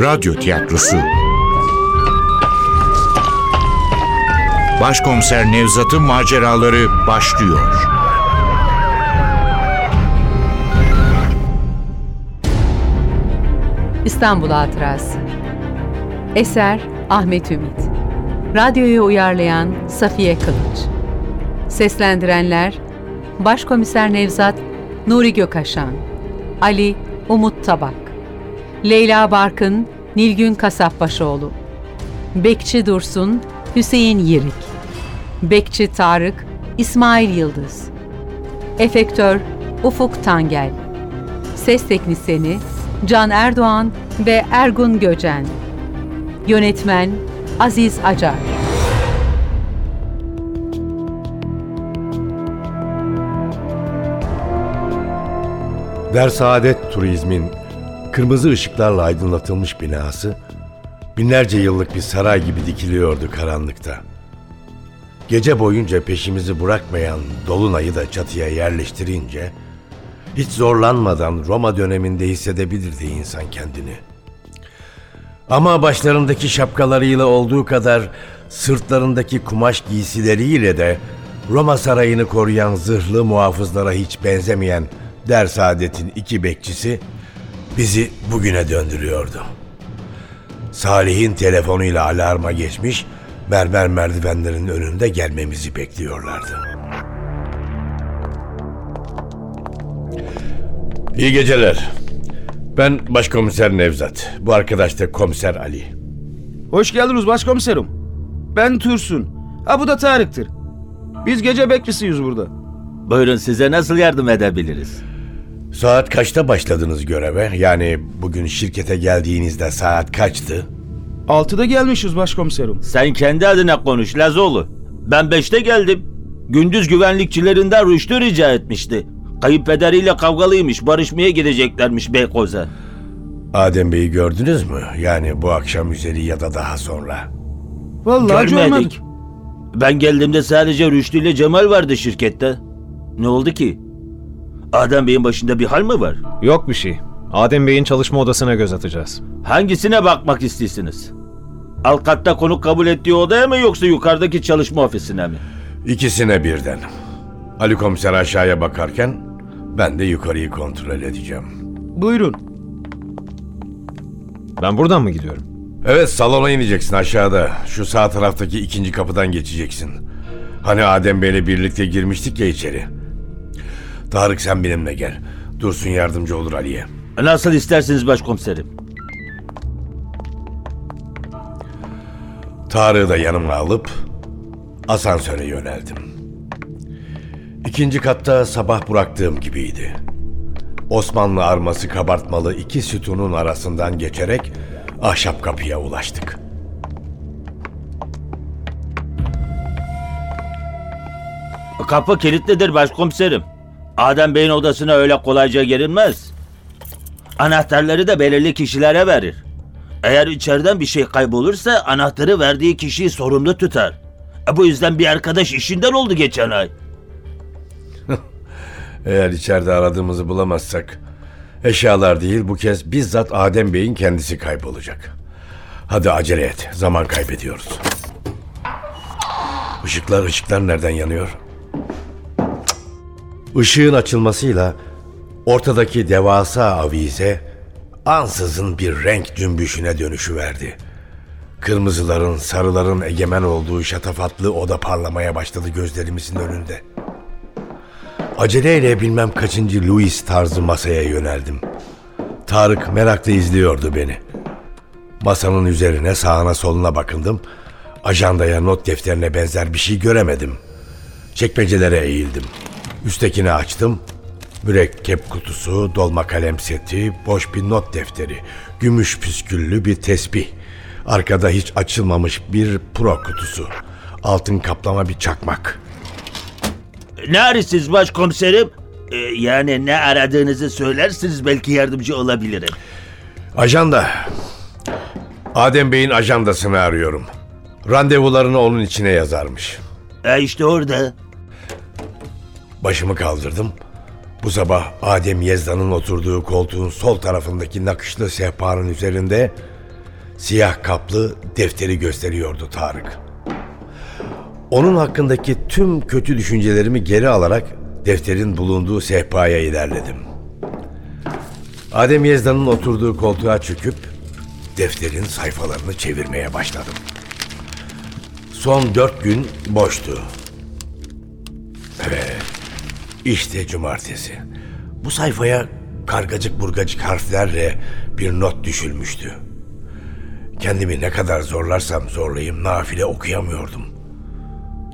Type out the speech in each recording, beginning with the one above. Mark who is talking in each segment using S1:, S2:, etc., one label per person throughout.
S1: Radyo Tiyatrosu. Başkomiser Nevzat'ın maceraları başlıyor.
S2: İstanbul Hatırası. Eser Ahmet Ümit. Radyoyu uyarlayan Safiye Kılıç. Seslendirenler Başkomiser Nevzat Nuri Gökaşan Ali Umut Tabak Leyla Barkın Nilgün Kasapbaşoğlu. Bekçi Dursun Hüseyin Yirik. Bekçi Tarık İsmail Yıldız. Efektör Ufuk Tangel. Ses Teknisini Can Erdoğan ve Ergun Göcen. Yönetmen Aziz Acar.
S3: Der Saadet Turizm'in kırmızı ışıklarla aydınlatılmış binası binlerce yıllık bir saray gibi dikiliyordu karanlıkta. Gece boyunca peşimizi bırakmayan Dolunay'ı da çatıya yerleştirince hiç zorlanmadan Roma döneminde hissedebilirdi insan kendini. Ama başlarındaki şapkalarıyla olduğu kadar sırtlarındaki kumaş giysileriyle de Roma sarayını koruyan zırhlı muhafızlara hiç benzemeyen Der Saadet'in iki bekçisi bizi bugüne döndürüyordu. Salih'in telefonuyla alarma geçmiş, mermer merdivenlerin önünde gelmemizi bekliyorlardı. İyi geceler. Ben Başkomiser Nevzat. Bu arkadaş da Komiser Ali.
S4: Hoş geldiniz başkomiserim. Ben Tursun. Ha bu da Tarık'tır. Biz gece bekçisiyiz burada.
S5: Buyurun size nasıl yardım edebiliriz?
S3: Saat kaçta başladınız göreve? Yani bugün şirkete geldiğinizde saat kaçtı?
S4: Altıda gelmişiz başkomiserim.
S5: Sen kendi adına konuş Lazoğlu. Ben beşte geldim. Gündüz güvenlikçilerinden rüştü rica etmişti. Kayınpederiyle kavgalıymış, barışmaya gideceklermiş Beykoz'a.
S3: Adem Bey'i gördünüz mü? Yani bu akşam üzeri ya da daha sonra.
S4: Vallahi
S5: Görmedik.
S4: görmedik.
S5: Ben geldiğimde sadece Rüştü ile Cemal vardı şirkette. Ne oldu ki? Adem Bey'in başında bir hal mi var?
S6: Yok bir şey. Adem Bey'in çalışma odasına göz atacağız.
S5: Hangisine bakmak istiyorsunuz? Alt katta konuk kabul ettiği odaya mı yoksa yukarıdaki çalışma ofisine mi?
S3: İkisine birden. Ali komiser aşağıya bakarken ben de yukarıyı kontrol edeceğim.
S4: Buyurun.
S6: Ben buradan mı gidiyorum?
S3: Evet salona ineceksin aşağıda. Şu sağ taraftaki ikinci kapıdan geçeceksin. Hani Adem Bey'le birlikte girmiştik ya içeri. Tarık sen benimle gel. Dursun yardımcı olur Ali'ye.
S5: Nasıl isterseniz başkomiserim.
S3: Tarık'ı da yanıma alıp asansöre yöneldim. İkinci katta sabah bıraktığım gibiydi. Osmanlı arması kabartmalı iki sütunun arasından geçerek ahşap kapıya ulaştık.
S5: Kapı kilitlidir başkomiserim. Adem Bey'in odasına öyle kolayca girilmez. Anahtarları da belirli kişilere verir. Eğer içeriden bir şey kaybolursa anahtarı verdiği kişiyi sorumlu tutar. E bu yüzden bir arkadaş işinden oldu geçen ay.
S3: Eğer içeride aradığımızı bulamazsak eşyalar değil bu kez bizzat Adem Bey'in kendisi kaybolacak. Hadi acele et. Zaman kaybediyoruz. Işıklar ışıklar nereden yanıyor? Işığın açılmasıyla ortadaki devasa avize ansızın bir renk cümbüşüne dönüşüverdi. Kırmızıların, sarıların egemen olduğu şatafatlı oda parlamaya başladı gözlerimizin önünde. Aceleyle bilmem kaçıncı Louis tarzı masaya yöneldim. Tarık merakla izliyordu beni. Masanın üzerine sağına soluna bakındım. Ajandaya not defterine benzer bir şey göremedim. Çekmecelere eğildim. Üsttekini açtım. Mürekkep kutusu, dolma kalem seti, boş bir not defteri, gümüş püsküllü bir tesbih. Arkada hiç açılmamış bir pro kutusu. Altın kaplama bir çakmak.
S5: Ne arıyorsunuz başkomiserim? E, yani ne aradığınızı söylersiniz belki yardımcı olabilirim.
S3: Ajanda. Adem Bey'in ajandasını arıyorum. Randevularını onun içine yazarmış.
S5: E işte orada.
S3: Başımı kaldırdım. Bu sabah Adem Yezda'nın oturduğu koltuğun sol tarafındaki nakışlı sehpanın üzerinde Siyah kaplı defteri gösteriyordu Tarık. Onun hakkındaki tüm kötü düşüncelerimi geri alarak defterin bulunduğu sehpaya ilerledim. Adem Yezda'nın oturduğu koltuğa çöküp defterin sayfalarını çevirmeye başladım. Son dört gün boştu. Evet, işte cumartesi. Bu sayfaya kargacık burgacık harflerle bir not düşülmüştü. Kendimi ne kadar zorlarsam zorlayayım nafile okuyamıyordum.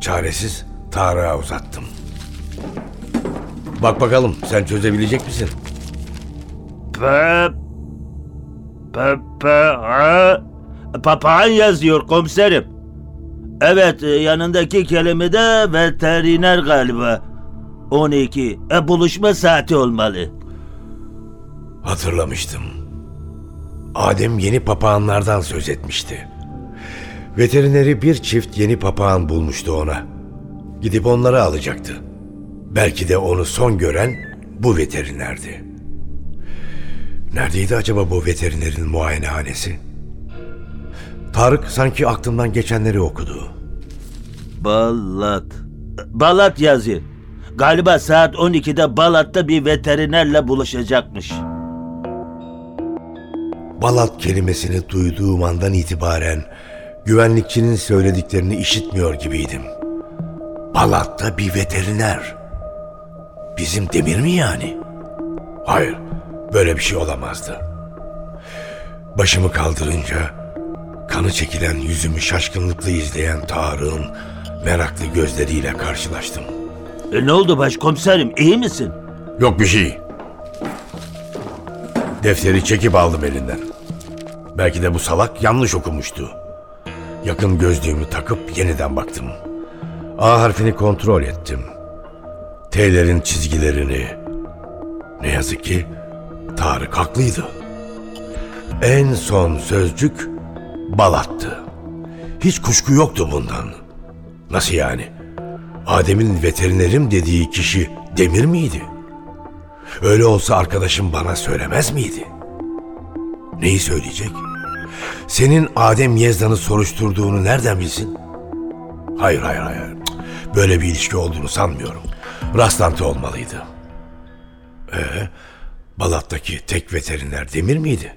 S3: Çaresiz Tarık'a uzattım. Bak bakalım sen çözebilecek misin?
S5: Pe... Ha? Papağan yazıyor komiserim. Evet yanındaki kelime de veteriner galiba. 12. E, buluşma saati olmalı.
S3: Hatırlamıştım. Adem yeni papağanlardan söz etmişti. Veterineri bir çift yeni papağan bulmuştu ona. Gidip onları alacaktı. Belki de onu son gören bu veterinerdi. Neredeydi acaba bu veterinerin muayenehanesi? Tarık sanki aklımdan geçenleri okudu.
S5: Balat. Balat yazıyor. Galiba saat 12'de Balat'ta bir veterinerle buluşacakmış.
S3: Balat kelimesini duyduğum andan itibaren güvenlikçinin söylediklerini işitmiyor gibiydim. Balat'ta bir veteriner. Bizim Demir mi yani? Hayır, böyle bir şey olamazdı. Başımı kaldırınca kanı çekilen yüzümü şaşkınlıkla izleyen Tarık'ın meraklı gözleriyle karşılaştım.
S5: E, ne oldu başkomiserim iyi misin?
S3: Yok bir şey. Defteri çekip aldım elinden. Belki de bu salak yanlış okumuştu. Yakın gözlüğümü takıp yeniden baktım. A harfini kontrol ettim. T'lerin çizgilerini. Ne yazık ki Tarık haklıydı. En son sözcük balattı. Hiç kuşku yoktu bundan. Nasıl yani? Adem'in veterinerim dediği kişi Demir miydi? Öyle olsa arkadaşım bana söylemez miydi? Neyi söyleyecek? Senin Adem Yezda'nı soruşturduğunu nereden bilsin? Hayır hayır hayır. Böyle bir ilişki olduğunu sanmıyorum. Rastlantı olmalıydı. Ee, Balat'taki tek veteriner Demir miydi?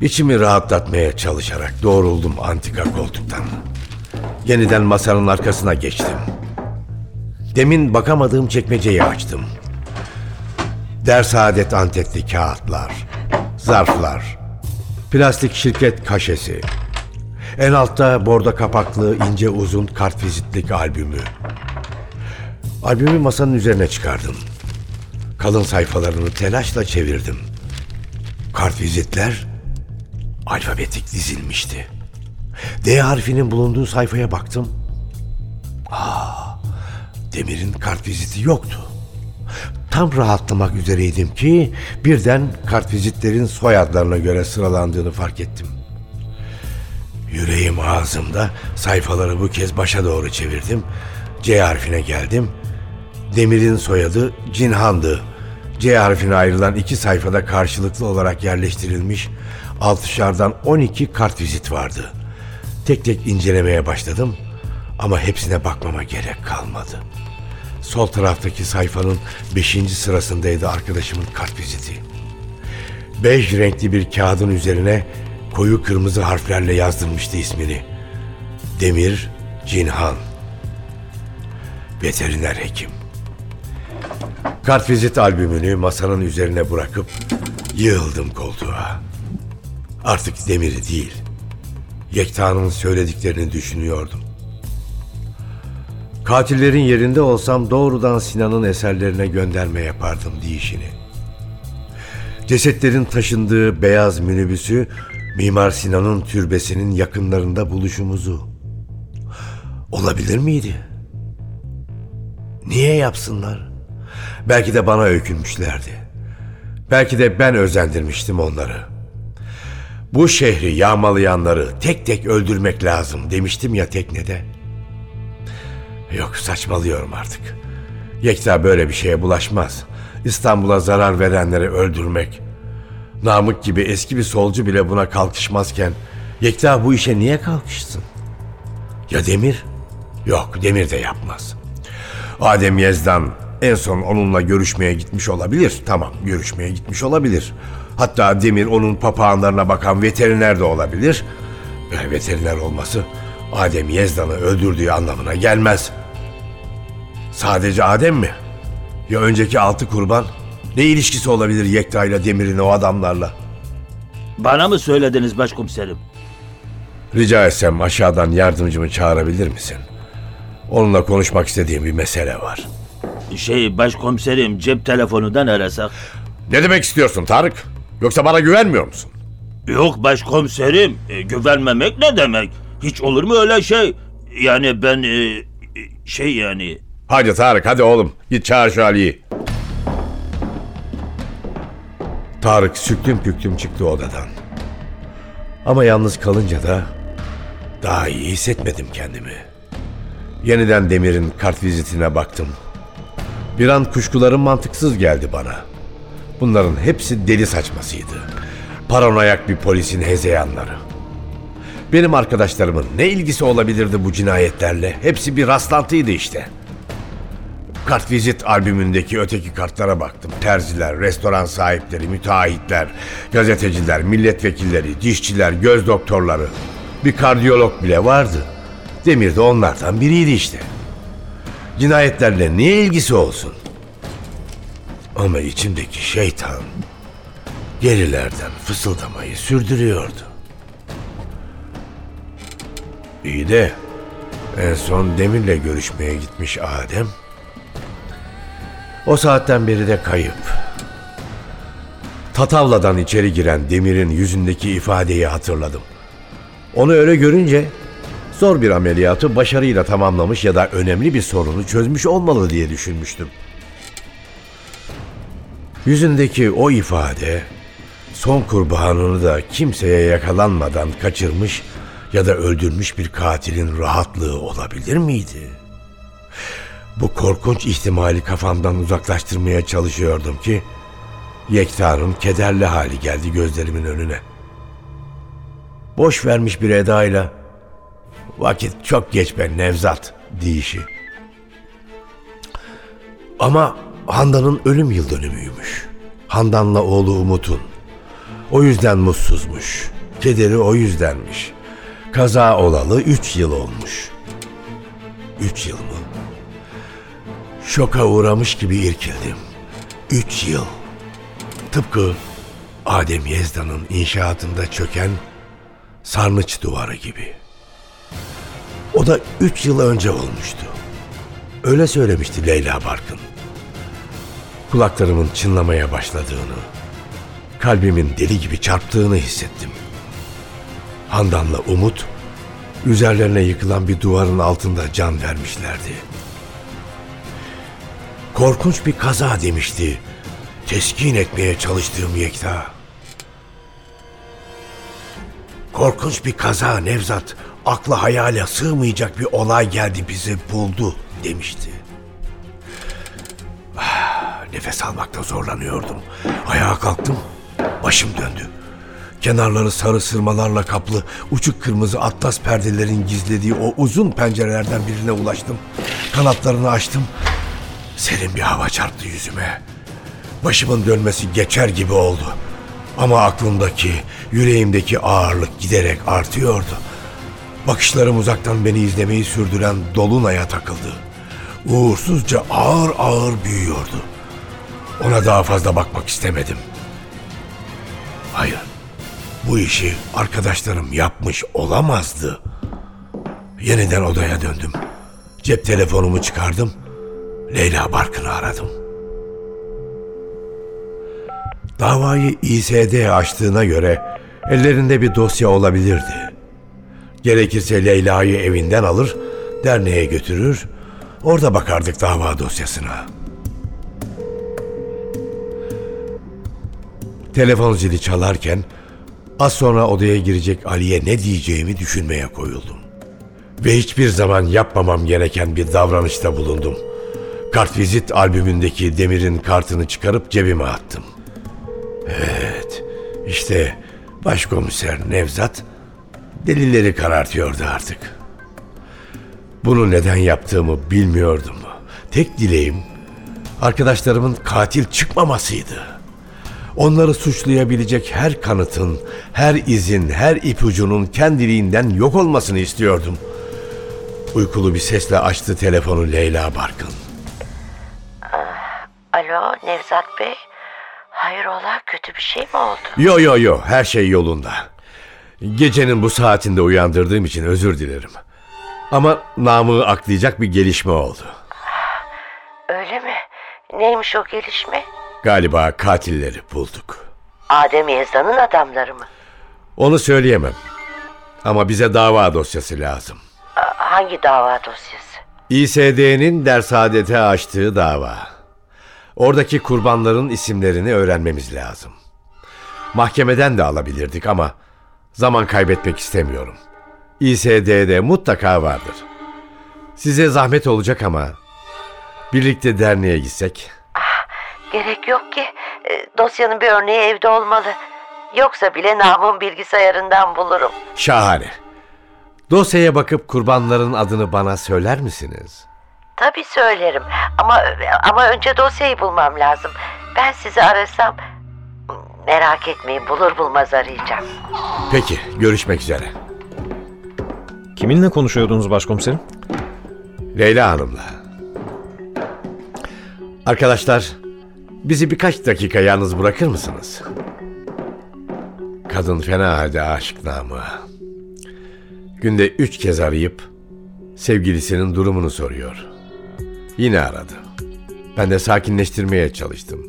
S3: İçimi rahatlatmaya çalışarak doğruldum antika koltuktan. Yeniden masanın arkasına geçtim. Demin bakamadığım çekmeceyi açtım. Ders adet antetli kağıtlar, zarflar, plastik şirket kaşesi. En altta bordo kapaklı ince uzun kartvizitlik albümü. Albümü masanın üzerine çıkardım. Kalın sayfalarını telaşla çevirdim. Kartvizitler alfabetik dizilmişti. D harfinin bulunduğu sayfaya baktım. Aa, Demir'in kartviziti yoktu. Tam rahatlamak üzereydim ki birden kartvizitlerin soyadlarına göre sıralandığını fark ettim. Yüreğim ağzımda sayfaları bu kez başa doğru çevirdim. C harfine geldim. Demir'in soyadı Cinhan'dı. C harfine ayrılan iki sayfada karşılıklı olarak yerleştirilmiş altışardan 12 kartvizit vardı. Tek tek incelemeye başladım ama hepsine bakmama gerek kalmadı. Sol taraftaki sayfanın beşinci sırasındaydı arkadaşımın kartviziti. Bej renkli bir kağıdın üzerine koyu kırmızı harflerle yazdırmıştı ismini. Demir Cinhan. Veteriner hekim. Kartvizit albümünü masanın üzerine bırakıp yığıldım koltuğa. Artık Demir'i değil, Yekta'nın söylediklerini düşünüyordum. Katillerin yerinde olsam doğrudan Sinan'ın eserlerine gönderme yapardım diyişini. Cesetlerin taşındığı beyaz minibüsü Mimar Sinan'ın türbesinin yakınlarında buluşumuzu. Olabilir miydi? Niye yapsınlar? Belki de bana öykünmüşlerdi. Belki de ben özendirmiştim onları. Bu şehri yağmalayanları tek tek öldürmek lazım demiştim ya teknede. Yok saçmalıyorum artık. Yekta böyle bir şeye bulaşmaz. İstanbul'a zarar verenleri öldürmek. Namık gibi eski bir solcu bile buna kalkışmazken Yekta bu işe niye kalkışsın? Ya Demir? Yok Demir de yapmaz. Adem Yezdan en son onunla görüşmeye gitmiş olabilir. Tamam görüşmeye gitmiş olabilir. Hatta Demir onun papağanlarına bakan veteriner de olabilir. Ve veteriner olması Adem Yezdan'ı öldürdüğü anlamına gelmez. Sadece Adem mi? Ya önceki altı kurban? Ne ilişkisi olabilir Yekta ile Demir'in o adamlarla?
S5: Bana mı söylediniz başkomiserim?
S3: Rica etsem aşağıdan yardımcımı çağırabilir misin? Onunla konuşmak istediğim bir mesele var.
S5: Şey başkomiserim cep telefonundan arasak.
S3: Ne demek istiyorsun Tarık? Yoksa bana güvenmiyor musun?
S5: Yok başkomiserim e, güvenmemek ne demek? Hiç olur mu öyle şey? Yani ben e, e, şey yani
S3: Hadi Tarık hadi oğlum git çağır şu Ali'yi. Tarık süklüm püklüm çıktı odadan. Ama yalnız kalınca da daha iyi hissetmedim kendimi. Yeniden Demir'in kart vizitine baktım. Bir an kuşkularım mantıksız geldi bana. Bunların hepsi deli saçmasıydı. Paranoyak bir polisin hezeyanları. Benim arkadaşlarımın ne ilgisi olabilirdi bu cinayetlerle? Hepsi bir rastlantıydı işte. Kartvizit albümündeki öteki kartlara baktım. Terziler, restoran sahipleri, müteahhitler, gazeteciler, milletvekilleri, dişçiler, göz doktorları. Bir kardiyolog bile vardı. Demir de onlardan biriydi işte. Cinayetlerle niye ilgisi olsun? Ama içimdeki şeytan gerilerden fısıldamayı sürdürüyordu. İyi de en son Demir'le görüşmeye gitmiş Adem. O saatten beri de kayıp. Tatavladan içeri giren Demir'in yüzündeki ifadeyi hatırladım. Onu öyle görünce zor bir ameliyatı başarıyla tamamlamış ya da önemli bir sorunu çözmüş olmalı diye düşünmüştüm. Yüzündeki o ifade son kurbanını da kimseye yakalanmadan kaçırmış ya da öldürmüş bir katilin rahatlığı olabilir miydi? Bu korkunç ihtimali kafamdan uzaklaştırmaya çalışıyordum ki Yekta'nın kederli hali geldi gözlerimin önüne. Boş vermiş bir edayla vakit çok geç be Nevzat deyişi. Ama Handan'ın ölüm yıl dönümüymüş. Handan'la oğlu Umut'un. O yüzden mutsuzmuş. Kederi o yüzdenmiş. Kaza olalı üç yıl olmuş. Üç yıl mı? Şoka uğramış gibi irkildim. Üç yıl. Tıpkı Adem Yezdan'ın inşaatında çöken sarnıç duvarı gibi. O da üç yıl önce olmuştu. Öyle söylemişti Leyla Barkın. Kulaklarımın çınlamaya başladığını, kalbimin deli gibi çarptığını hissettim. Handan'la Umut, üzerlerine yıkılan bir duvarın altında can vermişlerdi. Korkunç bir kaza demişti. Teskin etmeye çalıştığım Yekta. Korkunç bir kaza Nevzat. Akla hayale sığmayacak bir olay geldi bizi buldu demişti. Nefes almakta zorlanıyordum. Ayağa kalktım. Başım döndü. Kenarları sarı sırmalarla kaplı uçuk kırmızı atlas perdelerin gizlediği o uzun pencerelerden birine ulaştım. Kanatlarını açtım. Serin bir hava çarptı yüzüme. Başımın dönmesi geçer gibi oldu. Ama aklımdaki, yüreğimdeki ağırlık giderek artıyordu. Bakışlarım uzaktan beni izlemeyi sürdüren Dolunay'a takıldı. Uğursuzca ağır ağır büyüyordu. Ona daha fazla bakmak istemedim. Hayır, bu işi arkadaşlarım yapmış olamazdı. Yeniden odaya döndüm. Cep telefonumu çıkardım. Leyla Barkın'ı aradım. Davayı İSD açtığına göre ellerinde bir dosya olabilirdi. Gerekirse Leyla'yı evinden alır, derneğe götürür, orada bakardık dava dosyasına. Telefon zili çalarken az sonra odaya girecek Ali'ye ne diyeceğimi düşünmeye koyuldum. Ve hiçbir zaman yapmamam gereken bir davranışta bulundum. Kartvizit albümündeki Demir'in kartını çıkarıp cebime attım. Evet, İşte başkomiser Nevzat delilleri karartıyordu artık. Bunu neden yaptığımı bilmiyordum. Tek dileğim arkadaşlarımın katil çıkmamasıydı. Onları suçlayabilecek her kanıtın, her izin, her ipucunun kendiliğinden yok olmasını istiyordum. Uykulu bir sesle açtı telefonu Leyla Barkın.
S7: Alo Nevzat Bey. Hayrola kötü bir şey mi oldu?
S3: Yo yo yo her şey yolunda. Gecenin bu saatinde uyandırdığım için özür dilerim. Ama namı aklayacak bir gelişme oldu.
S7: Öyle mi? Neymiş o gelişme?
S3: Galiba katilleri bulduk.
S7: Adem Yezda'nın adamları mı?
S3: Onu söyleyemem. Ama bize dava dosyası lazım.
S7: A- hangi dava dosyası?
S3: İSD'nin dersadete açtığı dava. Oradaki kurbanların isimlerini öğrenmemiz lazım. Mahkemeden de alabilirdik ama zaman kaybetmek istemiyorum. İSD'de mutlaka vardır. Size zahmet olacak ama birlikte derneğe gitsek.
S7: Gerek yok ki. E, dosyanın bir örneği evde olmalı. Yoksa bile namın bilgisayarından bulurum.
S3: Şahane. Dosyaya bakıp kurbanların adını bana söyler misiniz?
S7: Tabii söylerim. Ama ama önce dosyayı bulmam lazım. Ben sizi arasam merak etmeyin bulur bulmaz arayacağım.
S3: Peki, görüşmek üzere.
S6: Kiminle konuşuyordunuz başkomiserim?
S3: Leyla Hanım'la. Arkadaşlar, bizi birkaç dakika yalnız bırakır mısınız? Kadın fena halde aşık namı. Günde üç kez arayıp sevgilisinin durumunu soruyor. Yine aradı. Ben de sakinleştirmeye çalıştım.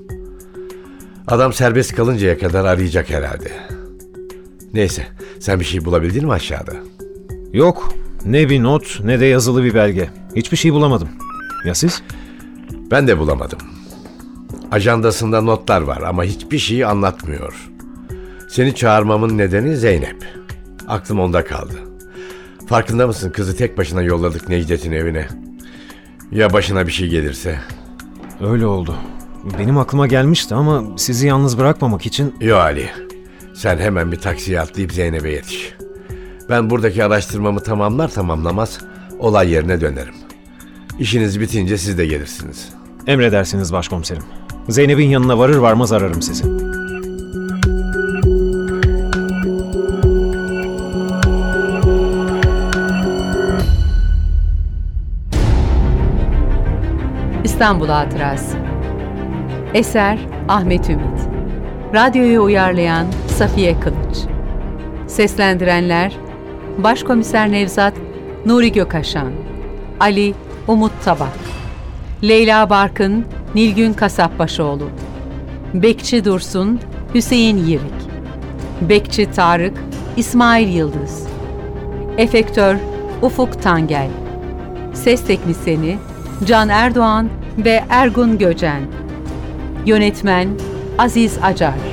S3: Adam serbest kalıncaya kadar arayacak herhalde. Neyse, sen bir şey bulabildin mi aşağıda?
S6: Yok. Ne bir not ne de yazılı bir belge. Hiçbir şey bulamadım. Ya siz?
S3: Ben de bulamadım. Ajandasında notlar var ama hiçbir şey anlatmıyor. Seni çağırmamın nedeni Zeynep. Aklım onda kaldı. Farkında mısın kızı tek başına yolladık Necdet'in evine. Ya başına bir şey gelirse?
S6: Öyle oldu. Benim aklıma gelmişti ama sizi yalnız bırakmamak için
S3: Yo Ali. Sen hemen bir taksiye atlayıp Zeynep'e yetiş. Ben buradaki araştırmamı tamamlar tamamlamaz olay yerine dönerim. İşiniz bitince siz de gelirsiniz.
S6: emredersiniz başkomiserim. Zeynep'in yanına varır varmaz ararım sizi.
S2: İstanbul Hatırası. Eser Ahmet Ümit. Radyoyu uyarlayan Safiye Kılıç. Seslendirenler Başkomiser Nevzat Nuri Gökaşan Ali Umut Tabak Leyla Barkın Nilgün Kasapbaşoğlu. Bekçi Dursun Hüseyin Yirik Bekçi Tarık İsmail Yıldız. Efektör Ufuk Tangel. Ses Teknisini Can Erdoğan ve Ergun Göcen. Yönetmen Aziz Acar